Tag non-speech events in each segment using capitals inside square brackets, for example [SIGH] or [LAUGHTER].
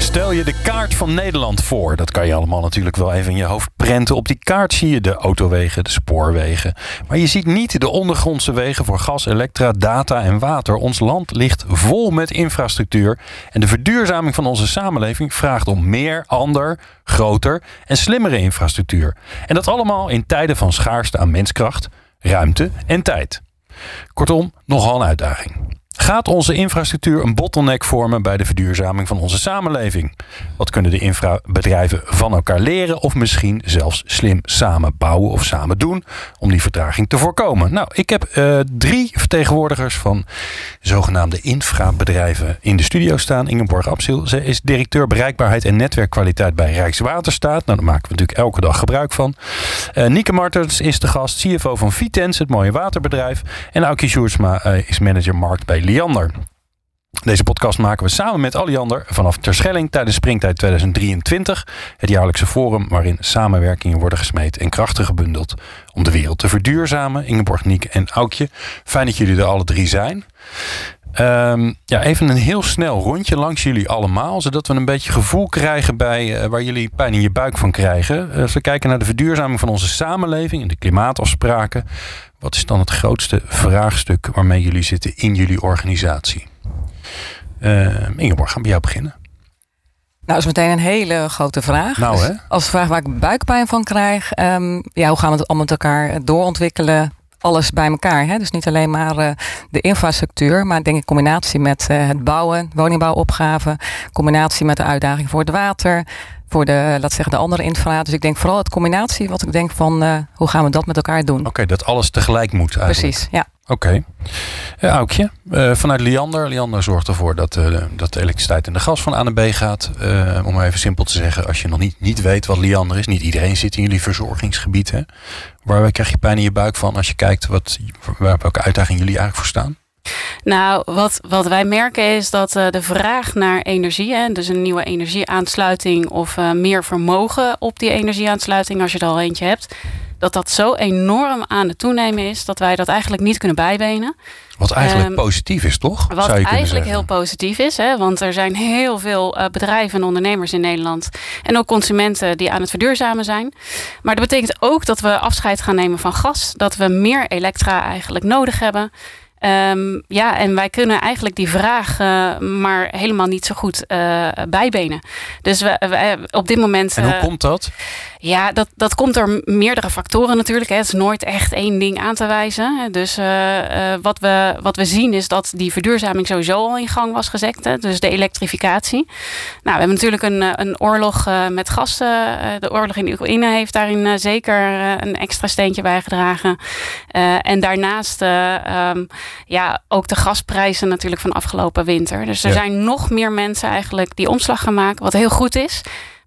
Stel je de kaart van Nederland voor. Dat kan je allemaal natuurlijk wel even in je hoofd prenten. Op die kaart zie je de autowegen, de spoorwegen. Maar je ziet niet de ondergrondse wegen voor gas, elektra, data en water. Ons land ligt vol met infrastructuur. En de verduurzaming van onze samenleving vraagt om meer, ander, groter en slimmere infrastructuur. En dat allemaal in tijden van schaarste aan menskracht, ruimte en tijd. Kortom, nogal een uitdaging. Gaat onze infrastructuur een bottleneck vormen bij de verduurzaming van onze samenleving? Wat kunnen de infrabedrijven van elkaar leren of misschien zelfs slim samen bouwen of samen doen om die vertraging te voorkomen? Nou, ik heb uh, drie vertegenwoordigers van zogenaamde infrabedrijven in de studio staan. Ingeborg Absil, ze is directeur bereikbaarheid en netwerkkwaliteit bij Rijkswaterstaat. Nou, daar maken we natuurlijk elke dag gebruik van. Uh, Nieke Martens is de gast, CFO van Vitens, het mooie waterbedrijf. En Aukje Sjoerdsma uh, is manager markt bij Liander. Deze podcast maken we samen met Alliander vanaf Terschelling tijdens Springtijd 2023. Het jaarlijkse forum waarin samenwerkingen worden gesmeed en krachten gebundeld om de wereld te verduurzamen. Ingeborg, Niek en Aukje, fijn dat jullie er alle drie zijn. Um, ja, even een heel snel rondje langs jullie allemaal, zodat we een beetje gevoel krijgen bij uh, waar jullie pijn in je buik van krijgen. Uh, als we kijken naar de verduurzaming van onze samenleving en de klimaatafspraken, wat is dan het grootste vraagstuk waarmee jullie zitten in jullie organisatie? Uh, Ingeborg, gaan we bij jou beginnen. Nou, dat is meteen een hele grote vraag. Nou, hè? Dus als vraag waar ik buikpijn van krijg, um, ja, hoe gaan we het allemaal met elkaar doorontwikkelen? Alles bij elkaar. Hè? Dus niet alleen maar uh, de infrastructuur, maar denk ik combinatie met uh, het bouwen, woningbouwopgaven, combinatie met de uitdaging voor het water, voor de, laat zeggen, de andere infra. Dus ik denk vooral het combinatie, wat ik denk van uh, hoe gaan we dat met elkaar doen. Oké, okay, dat alles tegelijk moet eigenlijk. Precies, ja. Oké. Okay. Aukje, uh, vanuit Liander. Liander zorgt ervoor dat, uh, dat de elektriciteit en de gas van A naar B gaat. Uh, om even simpel te zeggen, als je nog niet, niet weet wat Liander is, niet iedereen zit in jullie verzorgingsgebied. Hè? Waar krijg je pijn in je buik van als je kijkt wat, waar, welke uitdaging jullie eigenlijk voor staan? Nou, wat, wat wij merken is dat de vraag naar energie, hè, dus een nieuwe energieaansluiting of meer vermogen op die energieaansluiting, als je er al eentje hebt, dat dat zo enorm aan het toenemen is dat wij dat eigenlijk niet kunnen bijbenen. Wat eigenlijk um, positief is, toch? Wat Zou je eigenlijk heel positief is, hè? want er zijn heel veel uh, bedrijven en ondernemers in Nederland en ook consumenten die aan het verduurzamen zijn. Maar dat betekent ook dat we afscheid gaan nemen van gas, dat we meer elektra eigenlijk nodig hebben. Um, ja, en wij kunnen eigenlijk die vraag uh, maar helemaal niet zo goed uh, bijbenen. Dus we, we, op dit moment. En hoe uh, komt dat? Ja, dat, dat komt door meerdere factoren natuurlijk. Hè. Het is nooit echt één ding aan te wijzen. Dus wat, we, wat we zien is dat die verduurzaming sowieso al in gang was gezet. Hè. Dus de elektrificatie. Nou, we hebben natuurlijk een, een oorlog met gas. de oorlog in Oekraïne heeft daarin zeker een extra steentje bijgedragen. en daarnaast. Um, ja, ook de gasprijzen natuurlijk van afgelopen winter. Dus er Ja. zijn nog meer mensen eigenlijk die omslag gaan maken, wat heel goed is.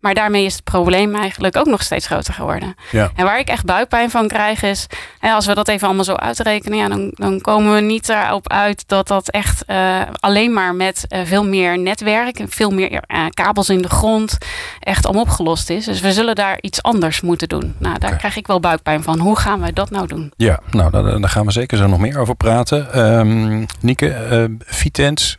Maar daarmee is het probleem eigenlijk ook nog steeds groter geworden. Ja. En waar ik echt buikpijn van krijg is, hè, als we dat even allemaal zo uitrekenen, ja, dan, dan komen we niet erop uit dat dat echt uh, alleen maar met uh, veel meer netwerk en veel meer uh, kabels in de grond echt allemaal opgelost is. Dus we zullen daar iets anders moeten doen. Nou, daar krijg ik wel buikpijn van. Hoe gaan wij dat nou doen? Ja, nou, daar, daar gaan we zeker zo nog meer over praten. Um, Nieke, Vitens.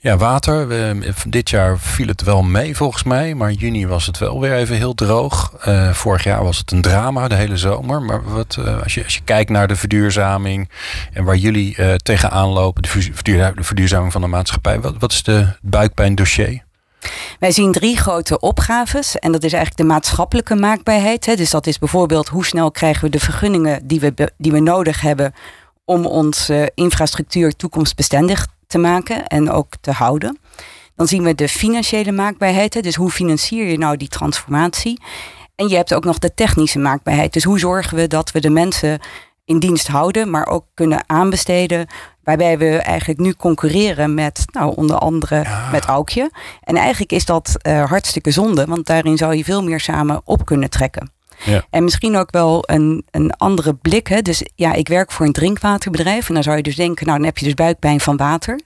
Ja, water. We, dit jaar viel het wel mee volgens mij. Maar juni was het wel weer even heel droog. Uh, vorig jaar was het een drama de hele zomer. Maar wat, uh, als, je, als je kijkt naar de verduurzaming en waar jullie uh, tegenaan lopen, de verduurzaming van de maatschappij. Wat, wat is de buikpijn dossier? Wij zien drie grote opgaves. En dat is eigenlijk de maatschappelijke maakbaarheid. Hè. Dus dat is bijvoorbeeld hoe snel krijgen we de vergunningen die we, die we nodig hebben om onze infrastructuur toekomstbestendig te maken en ook te houden. Dan zien we de financiële maakbaarheid. Dus hoe financier je nou die transformatie? En je hebt ook nog de technische maakbaarheid. Dus hoe zorgen we dat we de mensen in dienst houden, maar ook kunnen aanbesteden. Waarbij we eigenlijk nu concurreren met, nou, onder andere Ja. met Aukje. En eigenlijk is dat uh, hartstikke zonde, want daarin zou je veel meer samen op kunnen trekken. Ja. En misschien ook wel een, een andere blik. Hè? Dus ja, ik werk voor een drinkwaterbedrijf. En dan zou je dus denken, nou dan heb je dus buikpijn van water.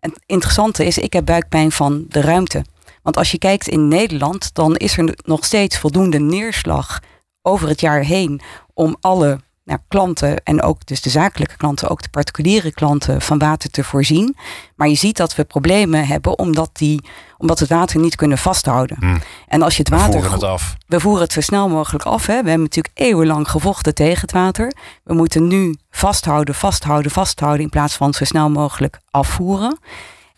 En het interessante is, ik heb buikpijn van de ruimte. Want als je kijkt in Nederland, dan is er nog steeds voldoende neerslag over het jaar heen om alle nou, klanten en ook dus de zakelijke klanten, ook de particuliere klanten van water te voorzien. Maar je ziet dat we problemen hebben omdat, die, omdat we het water niet kunnen vasthouden. Hmm. En als je het water. We voeren het af. We voeren het zo snel mogelijk af. Hè. We hebben natuurlijk eeuwenlang gevochten tegen het water. We moeten nu vasthouden, vasthouden, vasthouden in plaats van zo snel mogelijk afvoeren.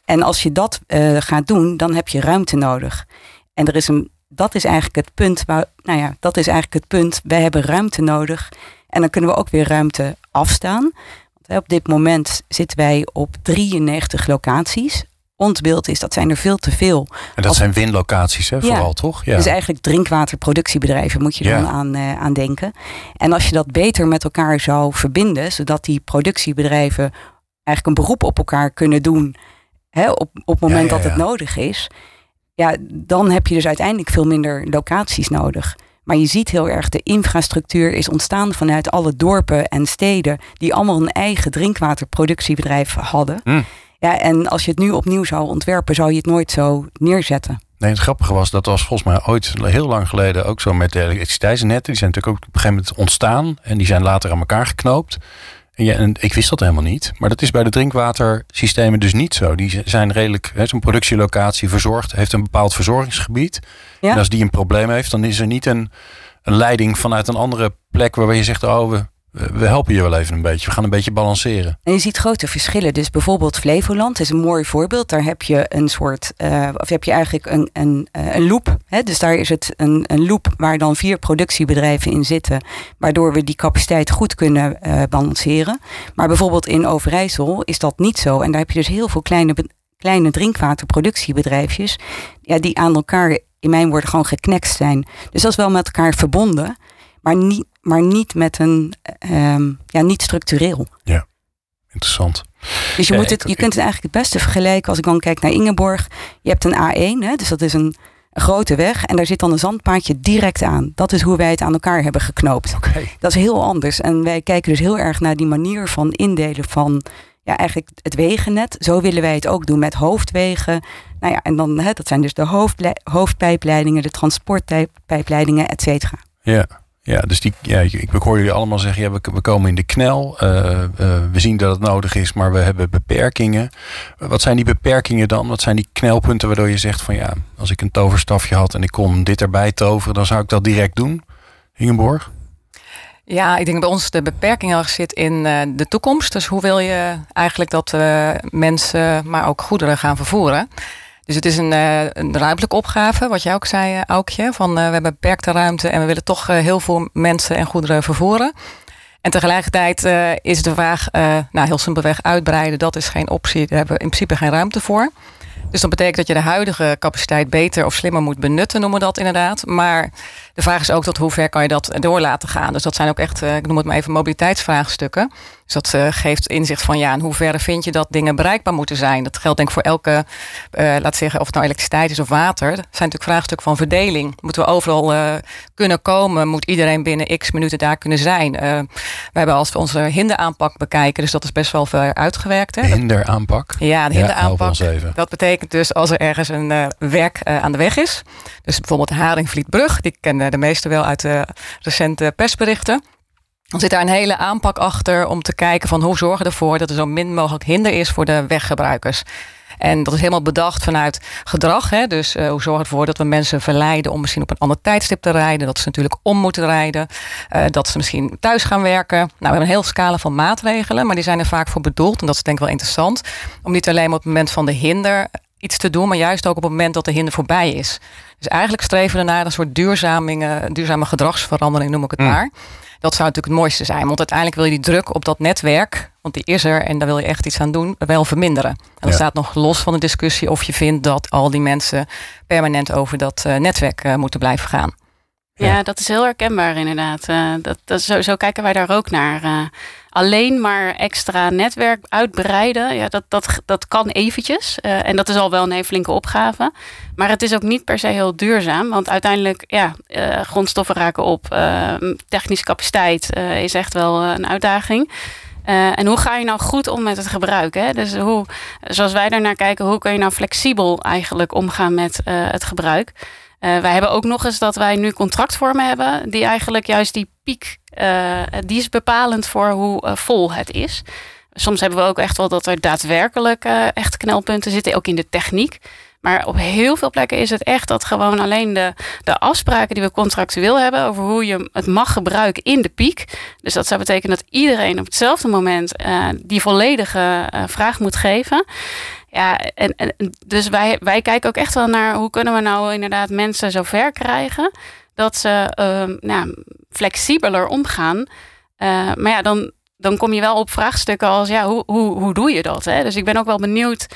En als je dat uh, gaat doen, dan heb je ruimte nodig. En er is een, dat is eigenlijk het punt waar, nou ja, dat is eigenlijk het punt. Wij hebben ruimte nodig. En dan kunnen we ook weer ruimte afstaan. Want op dit moment zitten wij op 93 locaties. Ons beeld is dat zijn er veel te veel. En dat zijn winlocaties, hè, vooral toch? Ja. Dus eigenlijk drinkwaterproductiebedrijven moet je dan aan, uh, aan denken. En als je dat beter met elkaar zou verbinden, zodat die productiebedrijven eigenlijk een beroep op elkaar kunnen doen hè, op, op het moment dat het nodig is. Ja, dan heb je dus uiteindelijk veel minder locaties nodig. Maar je ziet heel erg, de infrastructuur is ontstaan vanuit alle dorpen en steden die allemaal een eigen drinkwaterproductiebedrijf hadden. Hmm. Ja, en als je het nu opnieuw zou ontwerpen, zou je het nooit zo neerzetten. Nee, het grappige was, dat was volgens mij ooit heel lang geleden ook zo met de elektriciteitsnetten. Die zijn natuurlijk ook op een gegeven moment ontstaan en die zijn later aan elkaar geknoopt. En, ja, en ik wist dat helemaal niet. Maar dat is bij de drinkwatersystemen dus niet zo. Die zijn redelijk, zo'n productielocatie verzorgd, heeft een bepaald verzorgingsgebied. Ja. En als die een probleem heeft, dan is er niet een, een leiding vanuit een andere plek waarbij je zegt, oh, we, we helpen je wel even een beetje. We gaan een beetje balanceren. En je ziet grote verschillen. Dus bijvoorbeeld Flevoland is een mooi voorbeeld. Daar heb je een soort, uh, of heb je eigenlijk een, een, eh, een loop. Hè? Dus daar is het een, een loop waar dan vier productiebedrijven in zitten. Waardoor we die capaciteit goed kunnen uh, balanceren. Maar bijvoorbeeld in Overijssel is dat niet zo. En daar heb je dus heel veel kleine, kleine drinkwaterproductiebedrijfjes. Ja, die aan elkaar in mijn woorden gewoon geknekt zijn. Dus dat is wel met elkaar verbonden. Maar niet, maar niet met een, um, ja, niet structureel. Ja, interessant. Dus je, moet het, je kunt het eigenlijk het beste vergelijken als ik dan kijk naar Ingeborg. Je hebt een A1, hè, dus dat is een, een grote weg. En daar zit dan een zandpaadje direct aan. Dat is hoe wij het aan elkaar hebben geknoopt. Okay. Dat is heel anders. En wij kijken dus heel erg naar die manier van indelen van ja, eigenlijk het wegennet. Zo willen wij het ook doen met hoofdwegen. Nou ja, en dan, hè, dat zijn dus de hoofdpijpleidingen, de transportpijpleidingen, et cetera. Ja. Ja, dus die, ja, ik, hoor jullie allemaal zeggen, ja, we, we komen in de knel. Uh, uh, we zien dat het nodig is, maar we hebben beperkingen. Wat zijn die beperkingen dan? Wat zijn die knelpunten waardoor je zegt van ja, als ik een toverstafje had en ik kon dit erbij toveren, dan zou ik dat direct doen? Ingeborg? Ja, ik denk bij ons de beperking zit in uh, de toekomst. Dus hoe wil je eigenlijk dat mensen, maar ook goederen gaan vervoeren? Dus het is een, uh, een ruimtelijke opgave, wat jij ook zei, uh, Aukje. Van uh, we hebben beperkte ruimte en we willen toch heel veel mensen en goederen vervoeren. En tegelijkertijd is de vraag, nou heel simpelweg uitbreiden, dat is geen optie. Daar hebben we in principe geen ruimte voor. Dus dat betekent dat je de huidige capaciteit beter of slimmer moet benutten, noemen we dat inderdaad. Maar de vraag is ook tot hoe ver kan je dat door laten gaan. Dus dat zijn ook echt, ik noem het maar even, mobiliteitsvraagstukken. Dus dat uh, geeft inzicht van ja, in hoeverre vind je dat dingen bereikbaar moeten zijn. Dat geldt denk ik voor elke, uh, laat zeggen, of het nou elektriciteit is of water. Dat zijn natuurlijk vraagstukken van verdeling. Moeten we overal uh, kunnen komen? Moet iedereen binnen x minuten daar kunnen zijn? we hebben als we onze hinderaanpak bekijken, dus dat is best wel ver uitgewerkt. Hè? Hinderaanpak? Ja, de hinderaanpak. Ja, dat betekent dus als er ergens een werk aan de weg is. Dus bijvoorbeeld Haringvlietbrug, die kennen de meesten wel uit de recente persberichten. Dan zit daar een hele aanpak achter om te kijken van hoe zorgen we ervoor dat er zo min mogelijk hinder is voor de weggebruikers. En dat is helemaal bedacht vanuit gedrag. Hè? Dus uh, hoe we ervoor dat we mensen verleiden om misschien op een ander tijdstip te rijden. Dat ze natuurlijk om moeten rijden. Dat ze misschien thuis gaan werken. Nou, we hebben een hele scala van maatregelen. Maar die zijn er vaak voor bedoeld. En dat is denk ik wel interessant. Om niet alleen op het moment van de hinder iets te doen. Maar juist ook op het moment dat de hinder voorbij is. Dus eigenlijk streven we naar een soort duurzame, duurzame gedragsverandering, noem ik het maar. Dat zou natuurlijk het mooiste zijn. Want uiteindelijk wil je die druk op dat netwerk, want die is er en daar wil je echt iets aan doen, wel verminderen. En dat ja. staat nog los van de discussie of je vindt dat al die mensen permanent over dat uh, netwerk uh, moeten blijven gaan. Ja, dat is heel herkenbaar inderdaad. Uh, dat, dat, zo, zo, kijken wij daar ook naar. Uh, alleen maar extra netwerk uitbreiden, ja, dat, dat, dat kan eventjes. Uh, en dat is al wel een hele flinke opgave. Maar het is ook niet per se heel duurzaam. Want uiteindelijk, ja, grondstoffen raken op. technische capaciteit is echt wel een uitdaging. en hoe ga je nou goed om met het gebruik? Hè? Dus hoe, zoals wij daarnaar kijken, hoe kun je nou flexibel eigenlijk omgaan met het gebruik? Uh, wij hebben ook nog eens dat wij nu contractvormen hebben, die eigenlijk juist die piek, uh, die is bepalend voor hoe uh, vol het is. Soms hebben we ook echt wel dat er daadwerkelijk echt knelpunten zitten, ook in de techniek. Maar op heel veel plekken is het echt dat gewoon alleen de, de afspraken die we contractueel hebben over hoe je het mag gebruiken in de piek. Dus dat zou betekenen dat iedereen op hetzelfde moment die volledige vraag moet geven. Ja, en, dus wij, wij kijken ook echt wel naar hoe kunnen we nou inderdaad mensen zover krijgen dat ze nou, flexibeler omgaan. Uh, maar ja, dan, dan kom je wel op vraagstukken als ja, hoe, hoe, hoe doe je dat? Hè? Dus ik ben ook wel benieuwd.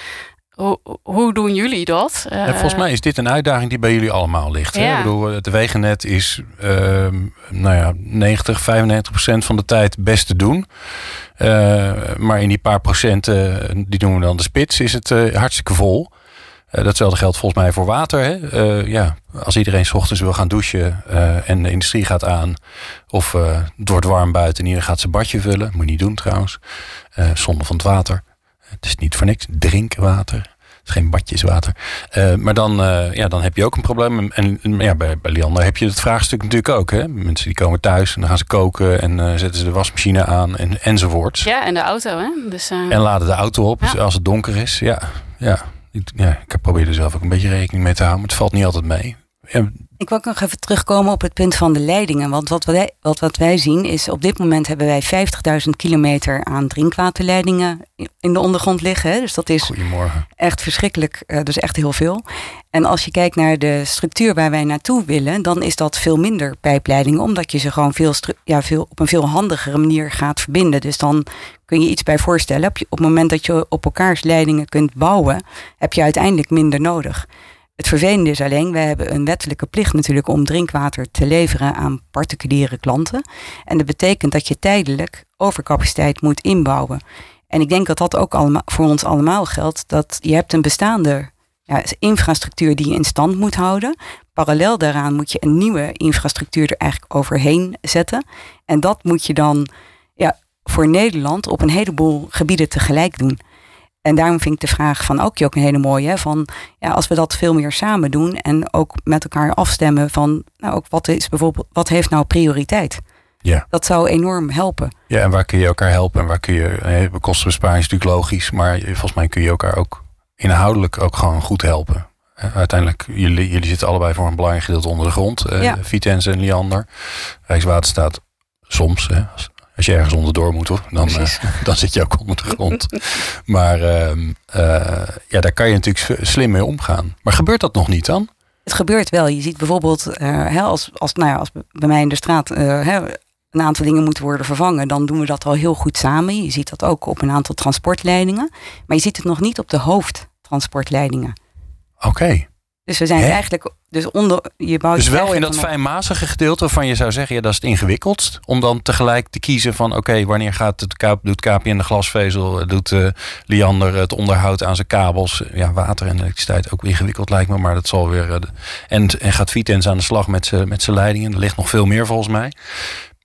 Hoe, hoe doen jullie dat? Uh, volgens mij is dit een uitdaging die bij jullie allemaal ligt. Hè? Ik bedoel, het wegennet is uh, nou ja, 90, 95 procent van de tijd best te doen. Uh, maar in die paar procenten, die doen we dan de spits, is het hartstikke vol. Datzelfde geldt volgens mij voor water. Hè? ja, als iedereen s ochtends wil gaan douchen en de industrie gaat aan, of het wordt warm buiten en iedereen gaat zijn badje vullen, moet je niet doen trouwens, zonde van het water. Het is niet voor niks drinkwater is geen badjeswater. Uh, maar dan, uh, ja, dan heb je ook een probleem. En, ja, bij, bij Liander heb je het vraagstuk natuurlijk ook. Hè? Mensen die komen thuis en dan gaan ze koken en uh, zetten ze de wasmachine aan en, enzovoorts. Ja, en de auto. Hè? Dus, En laden de auto op ja. als het donker is. Ja, ja. ja, ik probeer er zelf ook een beetje rekening mee te houden. Maar het valt niet altijd mee. Ja, ik wil nog even terugkomen op het punt van de leidingen. Want wat wij, wat, wat wij zien is, op dit moment hebben wij 50.000 kilometer aan drinkwaterleidingen in de ondergrond liggen. Hè. Dus dat is echt verschrikkelijk, uh, dus echt heel veel. En als je kijkt naar de structuur waar wij naartoe willen, dan is dat veel minder pijpleidingen, omdat je ze gewoon veel, ja, veel, op een veel handigere manier gaat verbinden. Dus dan kun je iets bij voorstellen. Op, je, op het moment dat je op elkaars leidingen kunt bouwen, heb je uiteindelijk minder nodig. Het vervelende is alleen, we hebben een wettelijke plicht natuurlijk om drinkwater te leveren aan particuliere klanten. En dat betekent dat je tijdelijk overcapaciteit moet inbouwen. En ik denk dat dat ook allemaal, voor ons allemaal geldt. Dat je hebt een bestaande ja, infrastructuur die je in stand moet houden. Parallel daaraan moet je een nieuwe infrastructuur er eigenlijk overheen zetten. En dat moet je dan ja, voor Nederland op een heleboel gebieden tegelijk doen. En daarom vind ik de vraag van ook ook een hele mooie. Hè, van ja, als we dat veel meer samen doen en ook met elkaar afstemmen van nou ook wat is bijvoorbeeld, wat heeft nou prioriteit? Ja. Dat zou enorm helpen. Ja, en waar kun je elkaar helpen en waar kun je. kostenbesparing is natuurlijk logisch, maar volgens mij kun je elkaar ook inhoudelijk ook gewoon goed helpen. Uiteindelijk, jullie, jullie zitten allebei voor een belangrijk gedeelte onder de grond. Ja. Vitens en Liander. Rijkswaterstaat soms, hè, als je ergens onderdoor moet, hoor, dan, uh, [LAUGHS] dan zit je ook onder de grond. maar uh, uh, ja, daar kan je natuurlijk slim mee omgaan. Maar gebeurt dat nog niet dan? Het gebeurt wel. Je ziet bijvoorbeeld, hè, als, als, nou ja, als bij mij in de straat hè, een aantal dingen moeten worden vervangen, dan doen we dat al heel goed samen. Je ziet dat ook op een aantal transportleidingen. Maar je ziet het nog niet op de hoofdtransportleidingen. Oké. Dus we zijn eigenlijk dus onder je bouwt. Dus wel in dat fijnmazige gedeelte waarvan je zou zeggen, ja, dat is het ingewikkeldst. Om dan tegelijk te kiezen van oké, wanneer gaat het doet KPN de glasvezel, doet uh, Liander het onderhoud aan zijn kabels. Ja, water en elektriciteit ook ingewikkeld lijkt me, maar dat zal weer. Uh, en, en gaat Vitens aan de slag met zijn met leidingen. Er ligt nog veel meer volgens mij.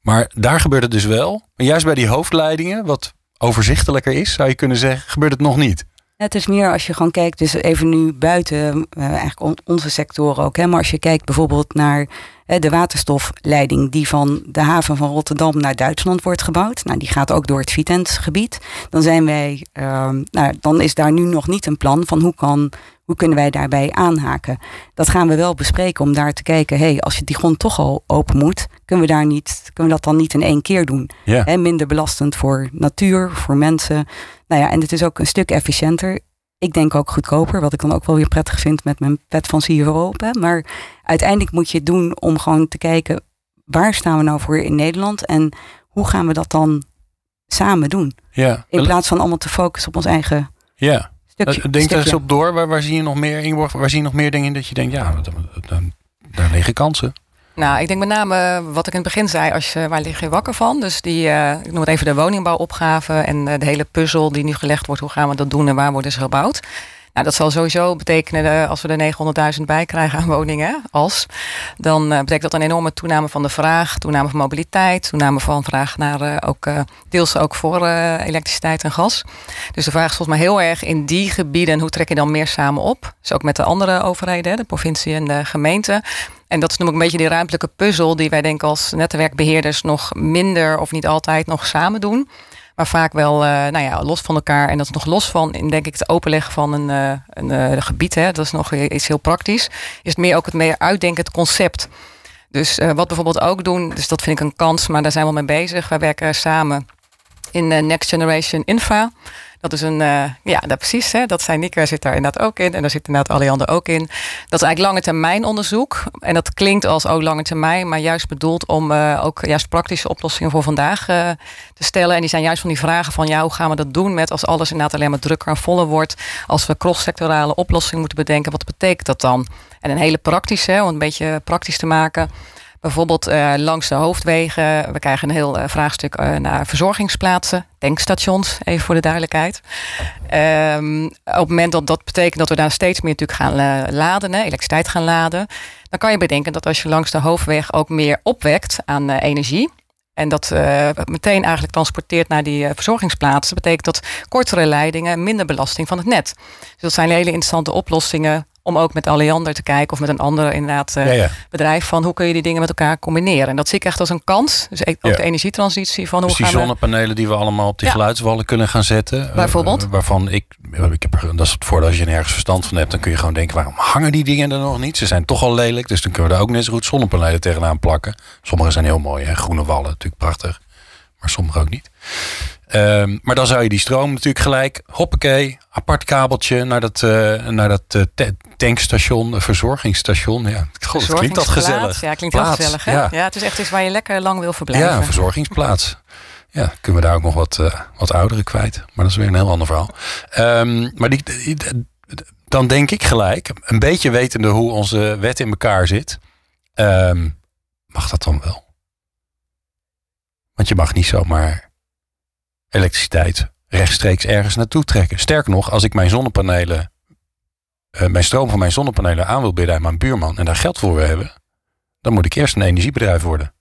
Maar daar gebeurt het dus wel. Maar juist bij die hoofdleidingen, wat overzichtelijker is, zou je kunnen zeggen, gebeurt het nog niet. Het is meer als je gewoon kijkt, dus even nu buiten uh, eigenlijk onze sectoren ook. Hè, maar als je kijkt bijvoorbeeld naar de waterstofleiding die van de haven van Rotterdam naar Duitsland wordt gebouwd. Nou, die gaat ook door het Vitens-gebied. Dan zijn wij, uh, nou, dan is daar nu nog niet een plan van hoe kan hoe kunnen wij daarbij aanhaken? Dat gaan we wel bespreken om daar te kijken. hey, als je die grond toch al open moet, kunnen we, daar niet, kunnen we dat dan niet in één keer doen? Ja. minder belastend voor natuur, voor mensen. Nou ja, en het is ook een stuk efficiënter. Ik denk ook goedkoper, wat ik dan ook wel weer prettig vind met mijn pet van CFO open. Maar uiteindelijk moet je het doen om gewoon te kijken waar staan we nou voor in Nederland en hoe gaan we dat dan samen doen? Ja. In plaats van allemaal te focussen op ons eigen ja. Stukje. Denk daar eens op door. Waar, waar zie je nog meer, Ingeborg, waar zie je nog meer dingen in dat je denkt, ja, daar liggen kansen? Nou, ik denk met name wat ik in het begin zei, als je, waar lig je wakker van? Dus die, uh, ik noem het even de woningbouwopgave en uh, de hele puzzel die nu gelegd wordt. Hoe gaan we dat doen en waar worden ze gebouwd? Nou, dat zal sowieso betekenen, als we er 900.000 bij krijgen aan woningen, als, dan uh, betekent dat een enorme toename van de vraag, toename van mobiliteit, toename van vraag naar uh, ook deels ook voor elektriciteit en gas. Dus de vraag is volgens mij heel erg in die gebieden, hoe trek je dan meer samen op? Dus ook met de andere overheden, de provincie en de gemeente. En dat is noem ik een beetje die ruimtelijke puzzel die wij denk als netwerkbeheerders nog minder of niet altijd nog samen doen. Maar vaak wel uh, nou ja, los van elkaar. En dat is nog los van, denk ik, het openleggen van een, uh, een uh, gebied. Hè, dat is nog iets heel praktisch. Is het meer ook het meer uitdenken, het concept. Dus wat bijvoorbeeld ook doen, dus dat vind ik een kans, maar daar zijn we mee bezig. Wij werken samen in Next Generation Infra. Dat is een, uh, ja, dat precies. Hè, dat zijn Nika zit daar inderdaad ook in. En daar zit inderdaad Alliander ook in. Dat is eigenlijk lange termijn onderzoek. En dat klinkt als ook lange termijn, maar juist bedoeld om uh, ook juist praktische oplossingen voor vandaag uh, te stellen. En die zijn juist van die vragen van ja, hoe gaan we dat doen met als alles inderdaad alleen maar drukker en voller wordt. Als we cross-sectorale oplossingen moeten bedenken, wat betekent dat dan? En een hele praktische, om een beetje praktisch te maken. Bijvoorbeeld uh, langs de hoofdwegen. We krijgen een heel uh, vraagstuk uh, naar verzorgingsplaatsen, tankstations, even voor de duidelijkheid. Um, op het moment dat dat betekent dat we daar steeds meer natuurlijk gaan laden, hè, elektriciteit gaan laden, dan kan je bedenken dat als je langs de hoofdweg ook meer opwekt aan energie. En dat meteen eigenlijk transporteert naar die verzorgingsplaatsen. betekent dat kortere leidingen minder belasting van het net. Dus dat zijn hele interessante oplossingen om ook met Alliander te kijken of met een ander inderdaad uh, ja, ja. bedrijf van hoe kun je die dingen met elkaar combineren. En dat zie ik echt als een kans. Dus ook ja. de energietransitie van hoe dus die gaan zonnepanelen die we allemaal op die geluidswallen kunnen gaan zetten. Bijvoorbeeld. Uh, waarvan ik, ik heb, dat is het voordeel als je nergens verstand van hebt, dan kun je gewoon denken waarom hangen die dingen er nog niet? Ze zijn toch al lelijk, dus dan kunnen we daar ook net zo goed zonnepanelen tegenaan plakken. Sommige zijn heel mooi, hè? groene wallen, natuurlijk prachtig, maar sommige ook niet. Um, maar dan zou je die stroom natuurlijk gelijk, hoppakee, apart kabeltje naar dat, uh, naar dat uh, tankstation, verzorgingsstation. Ja, God, klinkt dat gezellig. Ja, klinkt heel gezellig. Hè? Ja. ja, het is echt iets waar je lekker lang wil verblijven. Ja, verzorgingsplaats. Ja, kunnen we daar ook nog wat, uh, wat ouderen kwijt. Maar dat is weer een heel ander verhaal. Um, maar die, die, dan denk ik gelijk, een beetje wetende hoe onze wet in elkaar zit. Um, mag dat dan wel? Want je mag niet zomaar elektriciteit rechtstreeks ergens naartoe trekken. Sterker nog, als ik mijn zonnepanelen, uh, mijn stroom van mijn zonnepanelen aan wil bieden aan mijn buurman en daar geld voor wil hebben, dan moet ik eerst een energiebedrijf worden.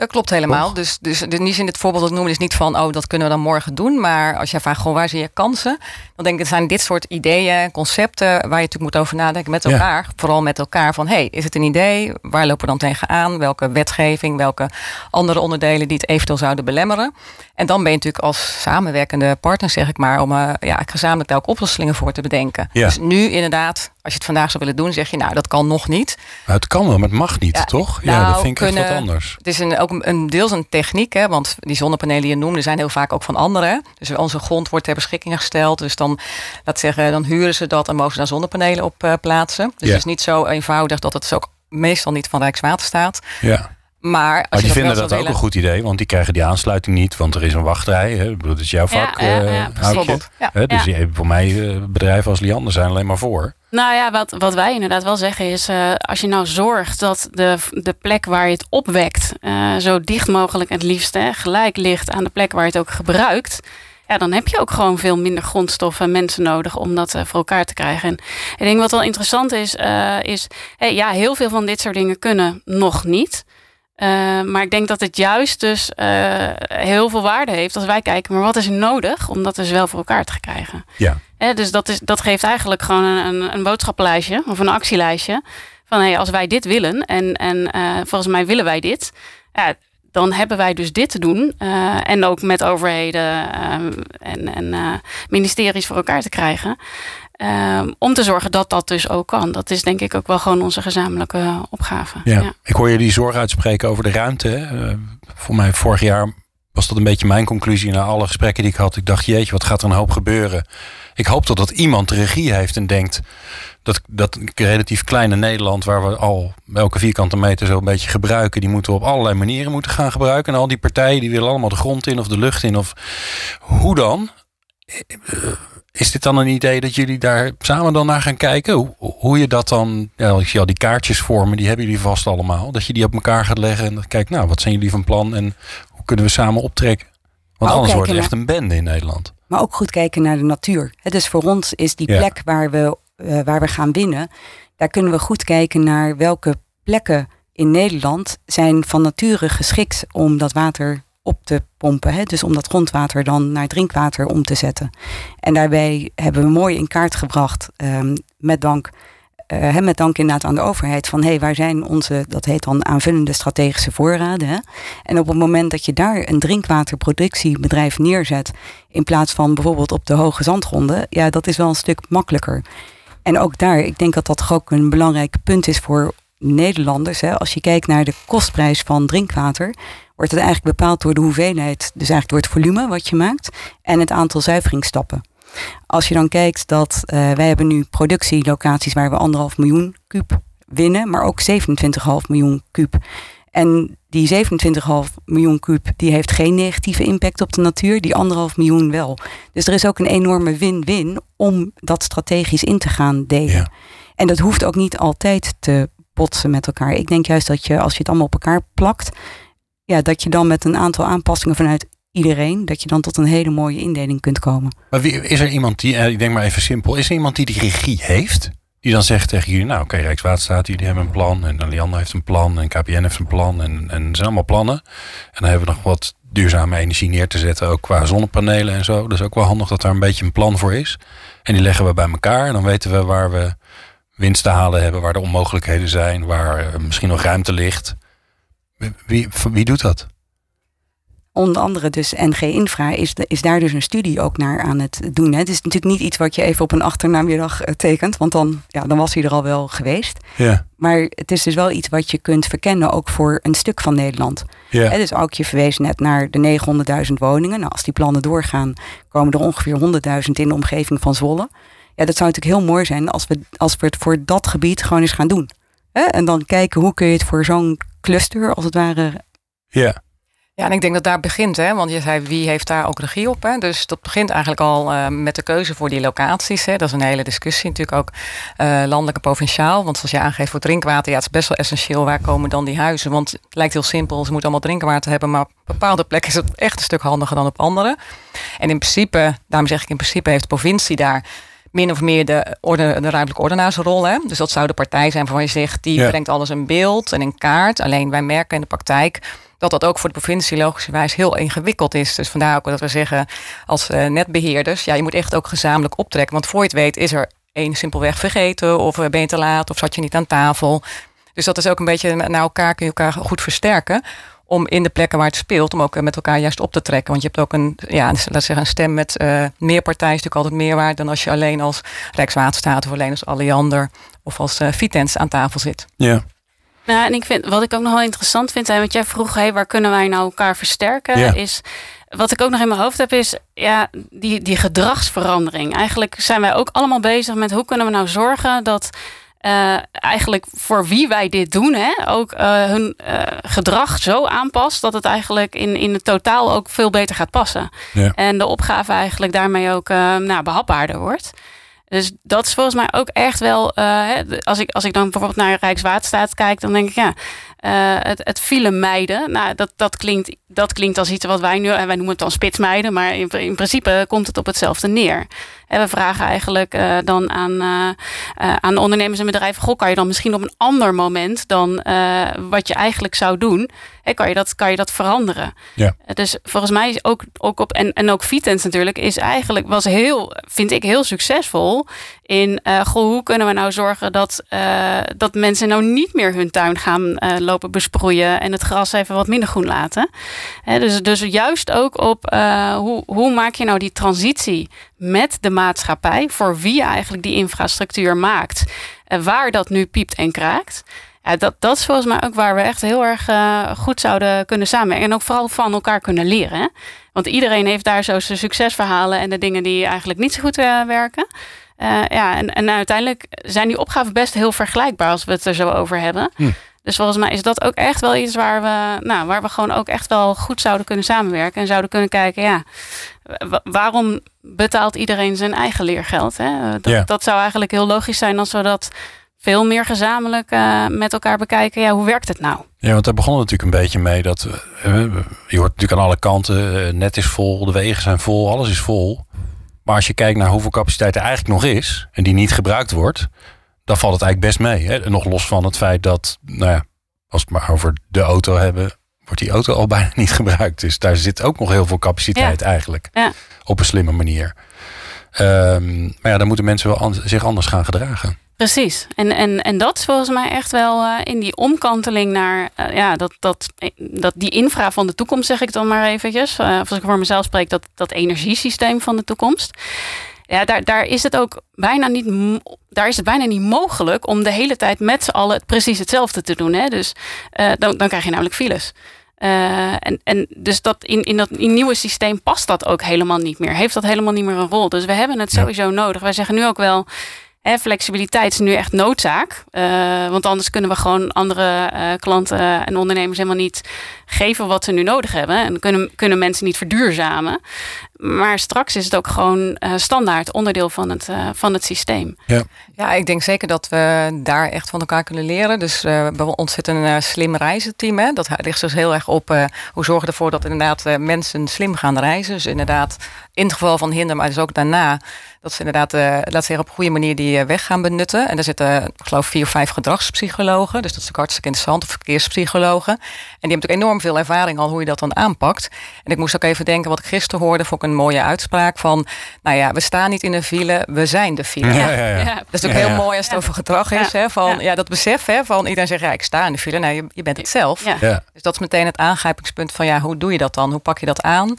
Dat klopt helemaal. Dus, dus in die zin, het voorbeeld dat noemen is niet van, oh, dat kunnen we dan morgen doen. Maar als je vraagt, gewoon, waar zie je kansen? Dan denk ik, het zijn dit soort ideeën, concepten, waar je natuurlijk moet over nadenken met elkaar. Ja. Vooral met elkaar van, hey, is het een idee? Waar lopen we dan tegenaan? Welke wetgeving, welke andere onderdelen die het eventueel zouden belemmeren? En dan ben je natuurlijk als samenwerkende partner, zeg ik maar, om uh, ja, gezamenlijk daar ook oplossingen voor te bedenken. Ja. Dus nu inderdaad, als je het vandaag zou willen doen, zeg je, nou, dat kan nog niet. Nou, het kan wel, maar het mag niet, ja, toch? Nou, ja, dat vind ik kunnen, echt wat anders. Het is een, ook een, deels een techniek, hè, want die zonnepanelen die je noemde, zijn heel vaak ook van anderen. Dus onze grond wordt ter beschikking gesteld. Dus dan, laat zeggen, dan huren ze dat en mogen ze daar zonnepanelen op uh, plaatsen. Dus ja. het is niet zo eenvoudig dat het is ook meestal niet van Rijkswaterstaat. Ja. Maar, als maar die vinden dat, ook een goed idee, want die krijgen die aansluiting niet, want er is een wachtrij. Hè? Dat is jouw vak. Ja, ja, uh, ja. Ja. Dus voor mij uh, bedrijven als Liander zijn alleen maar voor. Nou ja, wat, wat wij inderdaad wel zeggen is, uh, als je nou zorgt dat de, de plek waar je het opwekt, zo dicht mogelijk het liefst gelijk ligt aan de plek waar je het ook gebruikt. Ja, dan heb je ook gewoon veel minder grondstoffen en mensen nodig om dat voor elkaar te krijgen. En ik denk wat wel interessant is, is ja, heel veel van dit soort dingen kunnen nog niet. Uh, maar ik denk dat het juist dus uh, heel veel waarde heeft als wij kijken, maar wat is nodig om dat dus wel voor elkaar te krijgen? Ja. Dus dat, is, dat geeft eigenlijk gewoon een, een, een boodschappenlijstje of een actielijstje. Van hey, als wij dit willen en, en uh, volgens mij willen wij dit, ja, dan hebben wij dus dit te doen. en ook met overheden en, en ministeries voor elkaar te krijgen. Um, om te zorgen dat dat dus ook kan. Dat is denk ik ook wel gewoon onze gezamenlijke opgave. Ja. ja. Ik hoor je die zorg uitspreken over de ruimte. Uh, voor mij vorig jaar was dat een beetje mijn conclusie na alle gesprekken die ik had. Ik dacht, jeetje, wat gaat er een hoop gebeuren? Ik hoop dat, dat iemand de regie heeft en denkt dat dat relatief kleine Nederland, waar we al elke vierkante meter zo een beetje gebruiken, die moeten we op allerlei manieren moeten gaan gebruiken. En al die partijen die willen allemaal de grond in of de lucht in of hoe dan? Is dit dan een idee dat jullie daar samen dan naar gaan kijken? Hoe, hoe je dat dan, ja, ik zie al die kaartjes vormen, die hebben jullie vast allemaal. Dat je die op elkaar gaat leggen en dan kijkt, nou, wat zijn jullie van plan en hoe kunnen we samen optrekken? Want anders wordt het echt een bende in Nederland. Maar ook goed kijken naar de natuur. Dus voor ons is die plek waar, we, uh, waar we gaan winnen, daar kunnen we goed kijken naar welke plekken in Nederland zijn van nature geschikt om dat water op te pompen. Hè? Dus om dat grondwater dan naar drinkwater om te zetten. En daarbij hebben we mooi in kaart gebracht, um, met dank. Uh, met dank inderdaad aan de overheid van hé, hey, waar zijn onze, dat heet dan aanvullende strategische voorraden. Hè? En op het moment dat je daar een drinkwaterproductiebedrijf neerzet, in plaats van bijvoorbeeld op de hoge zandgronden, ja, dat is wel een stuk makkelijker. En ook daar, ik denk dat dat ook een belangrijk punt is voor Nederlanders. Hè? Als je kijkt naar de kostprijs van drinkwater, wordt het eigenlijk bepaald door de hoeveelheid, dus eigenlijk door het volume wat je maakt en het aantal zuiveringsstappen. Als je dan kijkt dat uh, wij hebben nu productielocaties waar we anderhalf miljoen kuub winnen, maar ook 27,5 miljoen kuub. En die 27,5 miljoen kuub die heeft geen negatieve impact op de natuur, die anderhalf miljoen wel. Dus er is ook een enorme win-win om dat strategisch in te gaan delen. Ja. En dat hoeft ook niet altijd te botsen met elkaar. Ik denk juist dat je, als je het allemaal op elkaar plakt, ja, dat je dan met een aantal aanpassingen vanuit iedereen, dat je dan tot een hele mooie indeling kunt komen. Maar wie, is er iemand die, eh, ik denk maar even simpel, is er iemand die die regie heeft? Die dan zegt tegen jullie, nou oké, Rijkswaterstaat, jullie hebben een plan. En Lianne heeft een plan en KPN heeft een plan. En, en zijn allemaal plannen. En dan hebben we nog wat duurzame energie neer te zetten, ook qua zonnepanelen en zo. Dat is ook wel handig dat daar een beetje een plan voor is. En die leggen we bij elkaar en dan weten we waar we winst te halen hebben, waar de onmogelijkheden zijn, waar misschien nog ruimte ligt. Wie, wie doet dat? Onder andere dus NG Infra is, is daar dus een studie ook naar aan het doen. Hè. Het is natuurlijk niet iets wat je even op een achternamiddag eh, tekent, want dan, ja, dan was hij er al wel geweest. Ja. Maar het is dus wel iets wat je kunt verkennen ook voor een stuk van Nederland. Ja. Hè, dus ook je verwees net naar de 900.000 woningen. Nou, als die plannen doorgaan, komen er ongeveer 100.000 in de omgeving van Zwolle. Ja, dat zou natuurlijk heel mooi zijn als we, als we het voor dat gebied gewoon eens gaan doen. Hè? En dan kijken hoe kun je het voor zo'n cluster als het ware. Ja. Ja, en ik denk dat daar begint, hè? want je zei wie heeft daar ook regie op. Hè? Dus dat begint eigenlijk al uh, met de keuze voor die locaties. Hè? Dat is een hele discussie, natuurlijk ook uh, landelijk en provinciaal. Want zoals je aangeeft voor drinkwater, ja, het is best wel essentieel. Waar komen dan die huizen? Want het lijkt heel simpel, ze moeten allemaal drinkwater hebben. Maar op bepaalde plekken is het echt een stuk handiger dan op andere. En in principe, daarom zeg ik in principe, heeft de provincie daar min of meer de, orde, de ruimtelijke ordenaarsrol. Hè? Dus dat zou de partij zijn waarvan je zegt, die brengt alles in beeld en in kaart. Alleen wij merken in de praktijk dat dat ook voor de provincie logischerwijs heel ingewikkeld is. Dus vandaar ook dat we zeggen als uh, netbeheerders, ja, je moet echt ook gezamenlijk optrekken. Want voor je het weet is er één simpelweg vergeten of eh, ben je te laat of zat je niet aan tafel. Dus dat is ook een beetje naar elkaar kun je elkaar goed versterken om in de plekken waar het speelt, om ook eh, met elkaar juist op te trekken. Want je hebt ook een, ja, laat zeggen, een stem met uh, meer partijen is natuurlijk altijd meer waard dan als je alleen als Rijkswaterstaat of alleen als Alliander of als uh, Vitens aan tafel zit. Ja. Nou, en ik vind, wat ik ook nog wel interessant vind, en wat jij vroeg, hey, waar kunnen wij nou elkaar versterken, ja. is wat ik ook nog in mijn hoofd heb, is ja, die, die gedragsverandering. Eigenlijk zijn wij ook allemaal bezig met hoe kunnen we nou zorgen dat uh, eigenlijk voor wie wij dit doen, hè, ook uh, hun uh, gedrag zo aanpast dat het eigenlijk in, in het totaal ook veel beter gaat passen. Ja. En de opgave eigenlijk daarmee ook nou, behapbaarder wordt. Dus dat is volgens mij ook echt wel. als, ik, als ik dan bijvoorbeeld naar Rijkswaterstaat kijk, dan denk ik ja. het, het file mijden, nou, dat, dat, klinkt, dat klinkt als iets wat wij nu, en wij noemen het dan spitsmijden, maar in, in principe komt het op hetzelfde neer. En we vragen eigenlijk uh, dan aan, uh, uh, aan ondernemers en bedrijven: Goh, kan je dan misschien op een ander moment dan wat je eigenlijk zou doen, hè, kan, je dat, kan je dat veranderen? Ja. Dus volgens mij is ook, ook op, en, en ook Vitens natuurlijk, is eigenlijk, was heel, vind ik heel succesvol in goh, hoe kunnen we nou zorgen dat, dat mensen nou niet meer hun tuin gaan lopen besproeien en het gras even wat minder groen laten. Hè, dus, dus juist ook op hoe, hoe maak je nou die transitie met de maatschappij, voor wie je eigenlijk die infrastructuur maakt, en waar dat nu piept en kraakt. Dat, dat is volgens mij ook waar we echt heel erg uh, goed zouden kunnen samenwerken. En ook vooral van elkaar kunnen leren. Hè? Want iedereen heeft daar zo zijn succesverhalen en de dingen die eigenlijk niet zo goed uh, werken. Uh, ja, en, en uiteindelijk zijn die opgaven best heel vergelijkbaar als we het er zo over hebben. Hm. Dus volgens mij is dat ook echt wel iets waar we, nou, waar we gewoon ook echt wel goed zouden kunnen samenwerken. En zouden kunnen kijken, ja, waarom betaalt iedereen zijn eigen leergeld? Hè? Dat, dat zou eigenlijk heel logisch zijn als we dat veel meer gezamenlijk uh, met elkaar bekijken. Ja, hoe werkt het nou? Ja, want daar begon natuurlijk een beetje mee dat uh, je hoort natuurlijk aan alle kanten, uh, net is vol, de wegen zijn vol, alles is vol. Maar als je kijkt naar hoeveel capaciteit er eigenlijk nog is en die niet gebruikt wordt, dan valt het eigenlijk best mee. Hè? Nog los van het feit dat, nou ja, als we het maar over de auto hebben, wordt die auto al [LAUGHS] bijna niet gebruikt. Dus daar zit ook nog heel veel capaciteit eigenlijk. Ja. Op een slimme manier. Um, maar ja, dan moeten mensen wel an zich anders gaan gedragen. Precies. En, en, en dat is volgens mij echt wel uh, in die omkanteling naar uh, ja, dat, dat, dat die infra van de toekomst, zeg ik dan maar eventjes. Uh, als ik voor mezelf spreek, dat, dat energiesysteem van de toekomst. Ja, daar, daar is het ook bijna niet, daar is het bijna niet mogelijk om de hele tijd met z'n allen precies hetzelfde te doen. Hè? Dus dan, dan krijg je namelijk files. Uh, en, en dus dat in, in dat in nieuwe systeem past dat ook helemaal niet meer. Heeft dat helemaal niet meer een rol. Dus we hebben het sowieso nodig. Wij zeggen nu ook wel. Hè, flexibiliteit is nu echt noodzaak. Uh, want anders kunnen we gewoon andere uh, klanten en ondernemers helemaal niet geven wat ze nu nodig hebben. En kunnen, kunnen mensen niet verduurzamen. Maar straks is het ook gewoon uh, standaard onderdeel van het, uh, van het systeem. Ja. ja, ik denk zeker dat we daar echt van elkaar kunnen leren. Dus uh, bij ons zit een slim reizenteam. Hè. Dat ligt dus heel erg op hoe zorgen we ervoor dat inderdaad mensen slim gaan reizen. Dus inderdaad, in het geval van hinder, maar dus ook daarna, dat ze inderdaad, laat zeggen, op een goede manier die weg gaan benutten. En daar zitten, ik geloof, vier of vijf gedragspsychologen. Dus dat is ook hartstikke interessant, of verkeerspsychologen. En die hebben natuurlijk enorm veel ervaring al hoe je dat dan aanpakt. En ik moest ook even denken, wat ik gisteren hoorde, vond ik een mooie uitspraak van, nou ja, we staan niet in de file, we zijn de file. Ja, ja, ja. Dat is ook heel mooi als het over gedrag is. Hè, van, ja. dat besef hè, van iedereen zegt, ja, ik sta in de file. Nou, je, je bent het zelf. Dus dat is meteen het aangrijpingspunt van, ja, hoe doe je dat dan? Hoe pak je dat aan?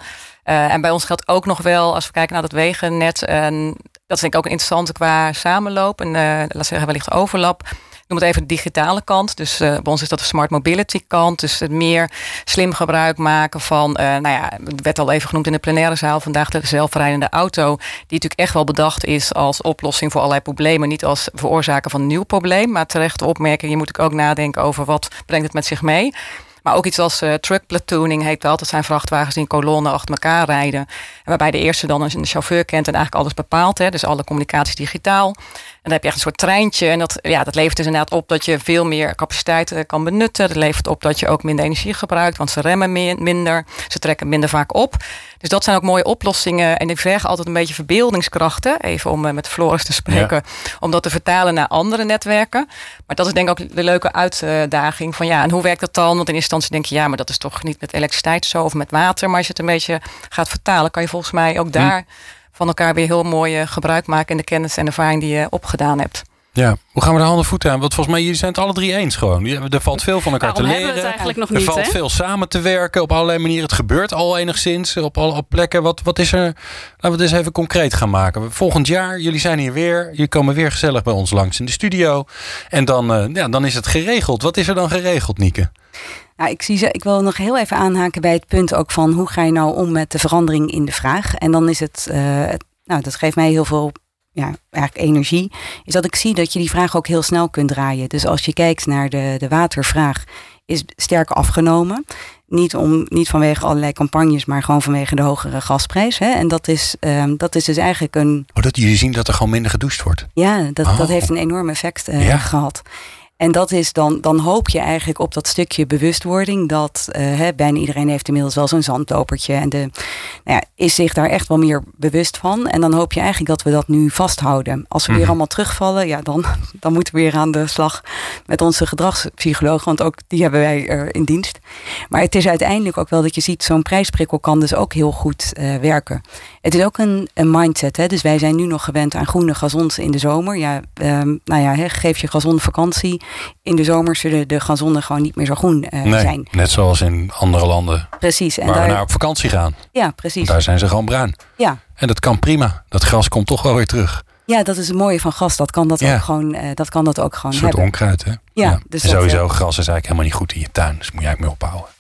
Uh, en bij ons geldt ook nog wel, als we kijken naar het wegennet, en dat is denk ik ook interessant qua samenloop en uh, laat zeggen wellicht overlap noem het even de digitale kant. Dus uh, bij ons is dat de smart mobility kant. Dus het meer slim gebruik maken van, uh, nou ja, het werd al even genoemd in de plenaire zaal vandaag, de zelfrijdende auto. Die natuurlijk echt wel bedacht is als oplossing voor allerlei problemen. Niet als veroorzaker van een nieuw probleem. Maar terecht opmerking, je moet ook nadenken over wat brengt het met zich mee. Maar ook iets als uh, truck platooning heet wel. Dat zijn vrachtwagens die in kolonnen achter elkaar rijden. En waarbij de eerste dan een chauffeur kent en eigenlijk alles bepaalt. Hè. Dus alle communicatie digitaal. En dan heb je echt een soort treintje. En dat, ja, dat levert dus inderdaad op dat je veel meer capaciteit eh, kan benutten. Dat levert op dat je ook minder energie gebruikt. Want ze remmen minder. Ze trekken minder vaak op. Dus dat zijn ook mooie oplossingen. En ik vergen altijd een beetje verbeeldingskrachten. Even om eh, met Floris te spreken. Om dat te vertalen naar andere netwerken. Maar dat is denk ik ook de leuke uitdaging. Van ja, en hoe werkt dat dan? Want in eerste instantie denk je, ja, maar dat is toch niet met elektriciteit zo of met water. Maar als je het een beetje gaat vertalen, kan je volgens mij ook hm. daar van elkaar weer heel mooi eh, gebruik maken in de kennis en ervaring die je opgedaan hebt. Ja, hoe gaan we de handen voeten aan? Want volgens mij, jullie zijn het alle drie eens gewoon. Er valt veel van elkaar te leren. eigenlijk nog er niet, valt veel samen te werken op allerlei manieren. Het gebeurt al enigszins op alle plekken. Wat, wat is er? Laten we het eens even concreet gaan maken. Volgend jaar, jullie zijn hier weer. Jullie komen weer gezellig bij ons langs in de studio. En dan, uh, ja, dan is het geregeld. Wat is er dan geregeld, Nieke? Nou, ik, zie ze, ik wil nog heel even aanhaken bij het punt ook van hoe ga je nou om met de verandering in de vraag. En dan is het, uh, nou, dat geeft mij heel veel ja, eigenlijk energie, is dat ik zie dat je die vraag ook heel snel kunt draaien. Dus als je kijkt naar de, de watervraag, is sterk afgenomen. Niet, om, niet vanwege allerlei campagnes, maar gewoon vanwege de hogere gasprijs. Hè? En dat is, um, dat is dus eigenlijk een. Oh, dat jullie zien dat er gewoon minder gedoucht wordt? Ja, dat, oh. dat heeft een enorm effect uh, ja. gehad. En dat is dan, dan hoop je eigenlijk op dat stukje bewustwording. Dat uh, hè, bijna iedereen heeft inmiddels wel zo'n zandlopertje. En de, nou ja, is zich daar echt wel meer bewust van. En dan hoop je eigenlijk dat we dat nu vasthouden. Als we weer allemaal terugvallen, ja, dan, [LAUGHS] dan moeten we weer aan de slag met onze gedragspsycholoog. Want ook die hebben wij uh, in dienst. Maar het is uiteindelijk ook wel dat je ziet, zo'n prijsprikkel kan dus ook heel goed uh, werken. Het is ook een, een mindset. Hè? Dus wij zijn nu nog gewend aan groene gazons in de zomer. Ja, um, nou ja, hè, geef je gazon vakantie in de zomer zullen de gazonnen gewoon niet meer zo groen uh, nee, zijn. Net zoals in andere landen. Precies. En waar daar, we naar op vakantie gaan. Ja, precies. Daar zijn ze gewoon bruin. Ja. En dat kan prima. Dat gras komt toch wel weer terug. Ja, dat is het mooie van gras. Dat kan dat ja. ook gewoon. Uh, dat kan dat ook gewoon. Een soort hebben. onkruid, hè? Ja. ja. Dus sowieso, dat, uh, gras is eigenlijk helemaal niet goed in je tuin. Dus moet je eigenlijk mee ophouden.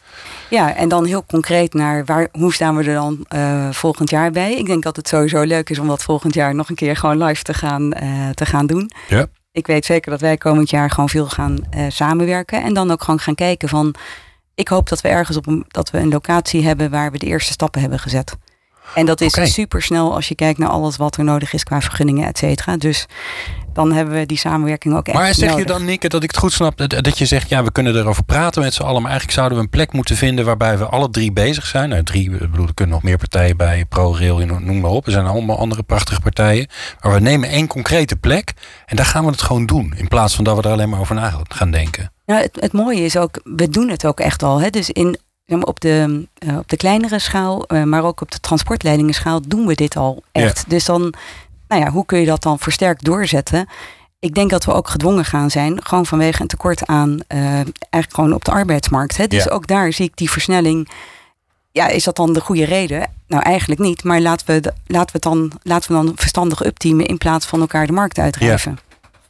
Ja, en dan heel concreet naar waar, hoe staan we er dan uh, volgend jaar bij? Ik denk dat het sowieso leuk is om dat volgend jaar nog een keer gewoon live te gaan, uh, te gaan doen. Ja. Ik weet zeker dat wij komend jaar gewoon veel gaan uh, samenwerken. En dan ook gewoon gaan kijken van. Ik hoop dat we ergens op een, dat we een locatie hebben waar we de eerste stappen hebben gezet. En dat is okay. super snel als je kijkt naar alles wat er nodig is qua vergunningen, et cetera. Dus dan hebben we die samenwerking ook echt Maar zeg nodig. je dan, Nikke, dat ik het goed snap, dat, dat je zegt, ja, we kunnen erover praten met z'n allen, maar eigenlijk zouden we een plek moeten vinden waarbij we alle drie bezig zijn. Nou, drie, ik bedoel, er kunnen nog meer partijen bij, ProRail, noem maar op. Er zijn allemaal andere prachtige partijen. Maar we nemen één concrete plek en daar gaan we het gewoon doen, in plaats van dat we er alleen maar over na gaan denken. Nou, het, het mooie is ook, we doen het ook echt al. Hè? Dus in, op de, uh, op de kleinere schaal, uh, maar ook op de transportleidingenschaal doen we dit al echt. Ja. Dus dan, nou ja, hoe kun je dat dan versterkt doorzetten? Ik denk dat we ook gedwongen gaan zijn, gewoon vanwege een tekort aan, uh, eigenlijk gewoon op de arbeidsmarkt. Hè? Dus ja. ook daar zie ik die versnelling. Ja, is dat dan de goede reden? Nou, eigenlijk niet. Maar laten we, de, laten we, het dan, laten we dan verstandig upteamen in plaats van elkaar de markt uitdrijven.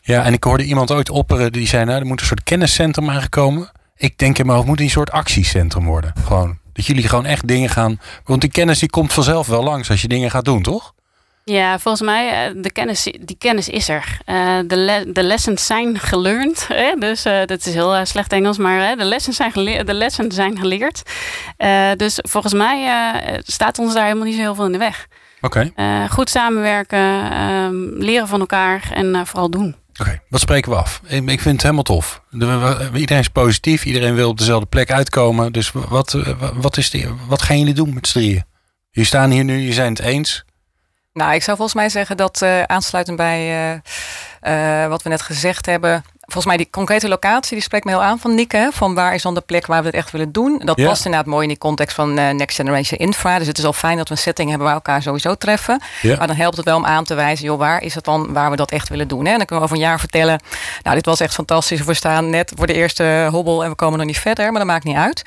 Ja. ja, en ik hoorde iemand ooit opperen die zei, nou, er moet een soort kenniscentrum aangekomen. Ik denk in mijn hoofd, moet een soort actiecentrum worden. Gewoon. Dat jullie gewoon echt dingen gaan. Want die kennis die komt vanzelf wel langs als je dingen gaat doen, toch? Ja, volgens mij, de kennis, die kennis is er. Uh, de, le de lessons zijn geleerd. Hè? Dus uh, dat is heel uh, slecht Engels, maar de lessons zijn, de lessons zijn geleerd. dus volgens mij staat ons daar helemaal niet zo heel veel in de weg. Oké. Okay. goed samenwerken, leren van elkaar en vooral doen. Oké, wat spreken we af? Ik, ik, vind het helemaal tof. De, iedereen is positief, iedereen wil op dezelfde plek uitkomen. Dus wat, wat, is die, wat gaan jullie doen met z'n drieën? Jullie staan hier nu, je zijn het eens. Nou, ik zou volgens mij zeggen dat uh, aansluitend bij uh, wat we net gezegd hebben. Volgens mij die concrete locatie, die spreekt me heel aan van Nick. Hè, van waar is dan de plek waar we het echt willen doen. Dat ja. past inderdaad mooi in die context van Next Generation Infra. Dus het is al fijn dat we een setting hebben waar we elkaar sowieso treffen. Ja. Maar dan helpt het wel om aan te wijzen, joh, waar is het dan waar we dat echt willen doen. Hè? En dan kunnen we over een jaar vertellen, nou dit was echt fantastisch. We staan net voor de eerste hobbel en we komen nog niet verder. Maar dat maakt niet uit.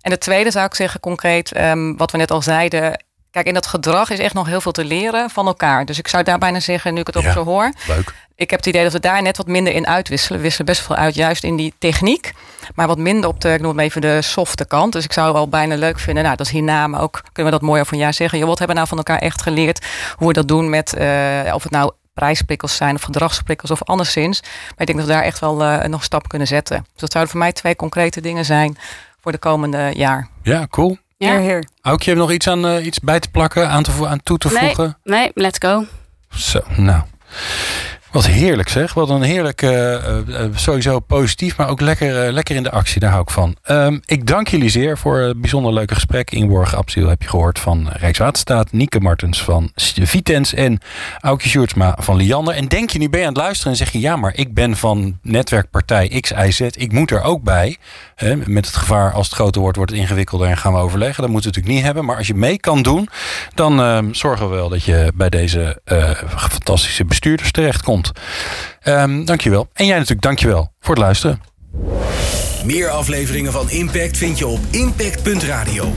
En de tweede zou ik zeggen concreet, um, wat we net al zeiden Kijk, in dat gedrag is echt nog heel veel te leren van elkaar. Dus ik zou daar bijna zeggen, nu ik het ook ja, zo hoor. Leuk. Ik heb het idee dat we daar net wat minder in uitwisselen. We wisselen best veel uit, juist in die techniek. Maar wat minder op de, ik noem het even de softe kant. Dus ik zou wel bijna leuk vinden. Nou, dat is hierna, maar ook kunnen we dat mooi over een jaar zeggen. Joh, wat hebben we nou van elkaar echt geleerd? Hoe we dat doen met, uh, of het nou prijsprikkels zijn of gedragsprikkels of anderszins. Maar ik denk dat we daar echt wel uh, nog een stap kunnen zetten. Dus dat zouden voor mij twee concrete dingen zijn voor de komende jaar. Ja, cool. Ja. Heer, heb je nog iets aan uh, iets bij te plakken, aan, te, aan toe te nee, voegen? Nee, let's go. Zo, nou. Wat heerlijk zeg. Wat een heerlijk, uh, uh, sowieso positief, maar ook lekker, lekker in de actie. Daar hou ik van. Um, ik dank jullie zeer voor het bijzonder leuke gesprek. Inborg Absiel heb je gehoord van Rijkswaterstaat. Nieke Martens van Vitens en Aukje Sjoerdsma van Liander. En denk je, nu ben je aan het luisteren en zeg je... ja, maar ik ben van netwerkpartij X, Y, Z. Ik moet er ook bij. met het gevaar, als het groter wordt, wordt het ingewikkelder... en gaan we overleggen. Dat moeten we natuurlijk niet hebben. Maar als je mee kan doen, dan ehm, zorgen we wel... dat je bij deze fantastische bestuurders terechtkomt. Um, dankjewel. En jij natuurlijk dankjewel voor het luisteren. Meer afleveringen van Impact vind je op impact.radio.